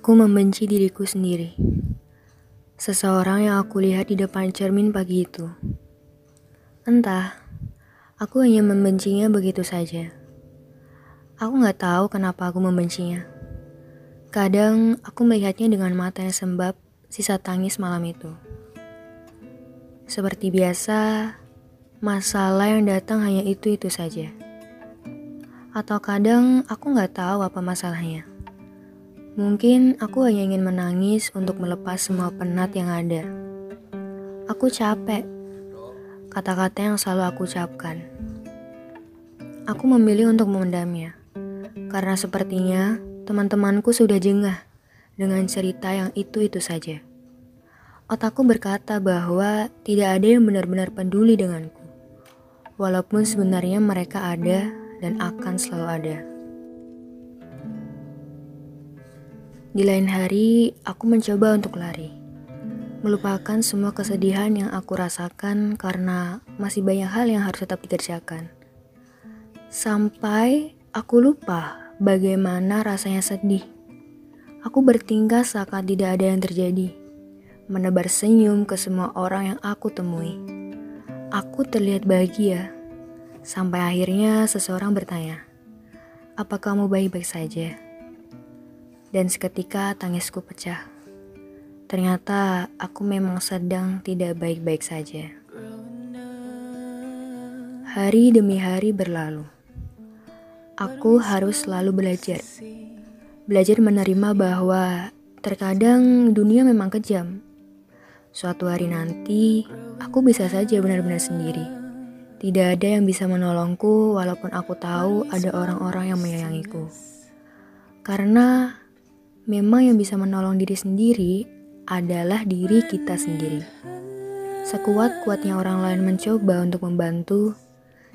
Aku membenci diriku sendiri. Seseorang yang aku lihat di depan cermin pagi itu. Entah, aku hanya membencinya begitu saja. Aku nggak tahu kenapa aku membencinya. Kadang aku melihatnya dengan mata yang sembab sisa tangis malam itu. Seperti biasa, masalah yang datang hanya itu-itu saja. Atau kadang aku nggak tahu apa masalahnya. Mungkin aku hanya ingin menangis untuk melepas semua penat yang ada. Aku capek. Kata-kata yang selalu aku ucapkan. Aku memilih untuk memendamnya. Karena sepertinya teman-temanku sudah jengah dengan cerita yang itu-itu saja. Otakku berkata bahwa tidak ada yang benar-benar peduli denganku. Walaupun sebenarnya mereka ada dan akan selalu ada. Di lain hari, aku mencoba untuk lari, melupakan semua kesedihan yang aku rasakan karena masih banyak hal yang harus tetap dikerjakan. Sampai aku lupa bagaimana rasanya sedih. Aku bertingkah seakan tidak ada yang terjadi, menebar senyum ke semua orang yang aku temui. Aku terlihat bahagia, sampai akhirnya seseorang bertanya, "Apa kamu baik-baik saja?" Dan seketika tangisku pecah. Ternyata aku memang sedang tidak baik-baik saja. Hari demi hari berlalu. Aku harus selalu belajar. Belajar menerima bahwa terkadang dunia memang kejam. Suatu hari nanti, aku bisa saja benar-benar sendiri. Tidak ada yang bisa menolongku walaupun aku tahu ada orang-orang yang menyayangiku. Karena Memang yang bisa menolong diri sendiri adalah diri kita sendiri. Sekuat-kuatnya orang lain mencoba untuk membantu,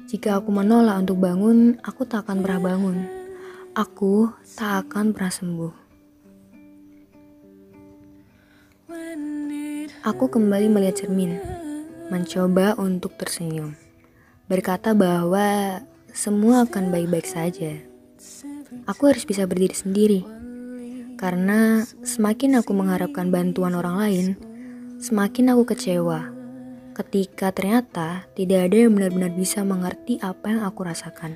jika aku menolak untuk bangun, aku tak akan pernah bangun. Aku tak akan pernah sembuh. Aku kembali melihat cermin, mencoba untuk tersenyum, berkata bahwa semua akan baik-baik saja. Aku harus bisa berdiri sendiri karena semakin aku mengharapkan bantuan orang lain, semakin aku kecewa ketika ternyata tidak ada yang benar-benar bisa mengerti apa yang aku rasakan.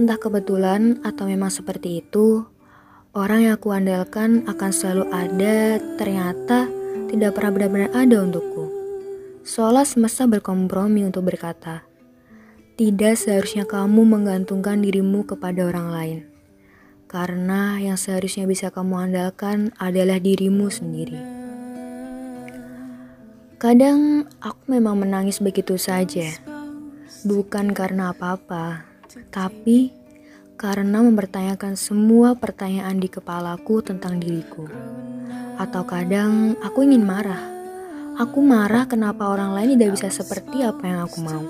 Entah kebetulan atau memang seperti itu, orang yang aku andalkan akan selalu ada, ternyata tidak pernah benar-benar ada untukku. Seolah semesta berkompromi untuk berkata, tidak seharusnya kamu menggantungkan dirimu kepada orang lain karena yang seharusnya bisa kamu andalkan adalah dirimu sendiri. Kadang aku memang menangis begitu saja, bukan karena apa-apa, tapi karena mempertanyakan semua pertanyaan di kepalaku tentang diriku. Atau kadang aku ingin marah. Aku marah kenapa orang lain tidak bisa seperti apa yang aku mau.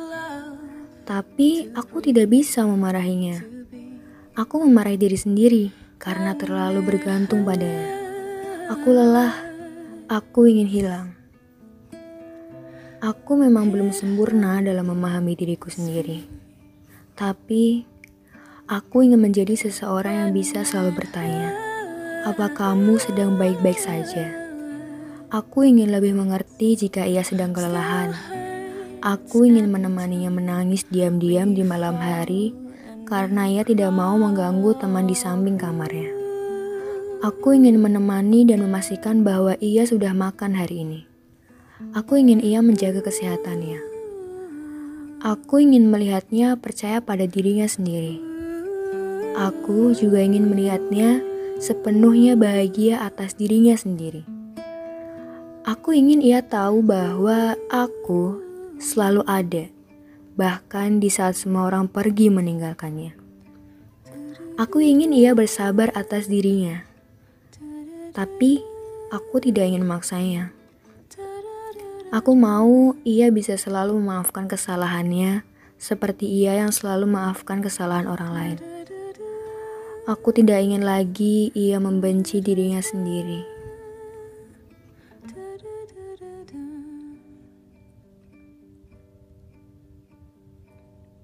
Tapi aku tidak bisa memarahinya Aku memarahi diri sendiri karena terlalu bergantung padanya. Aku lelah, aku ingin hilang. Aku memang belum sempurna dalam memahami diriku sendiri. Tapi, aku ingin menjadi seseorang yang bisa selalu bertanya, apa kamu sedang baik-baik saja? Aku ingin lebih mengerti jika ia sedang kelelahan. Aku ingin menemaninya menangis diam-diam di malam hari karena ia tidak mau mengganggu teman di samping kamarnya. Aku ingin menemani dan memastikan bahwa ia sudah makan hari ini. Aku ingin ia menjaga kesehatannya. Aku ingin melihatnya percaya pada dirinya sendiri. Aku juga ingin melihatnya sepenuhnya bahagia atas dirinya sendiri. Aku ingin ia tahu bahwa aku selalu ada bahkan di saat semua orang pergi meninggalkannya. Aku ingin ia bersabar atas dirinya, tapi aku tidak ingin memaksanya. Aku mau ia bisa selalu memaafkan kesalahannya, seperti ia yang selalu memaafkan kesalahan orang lain. Aku tidak ingin lagi ia membenci dirinya sendiri.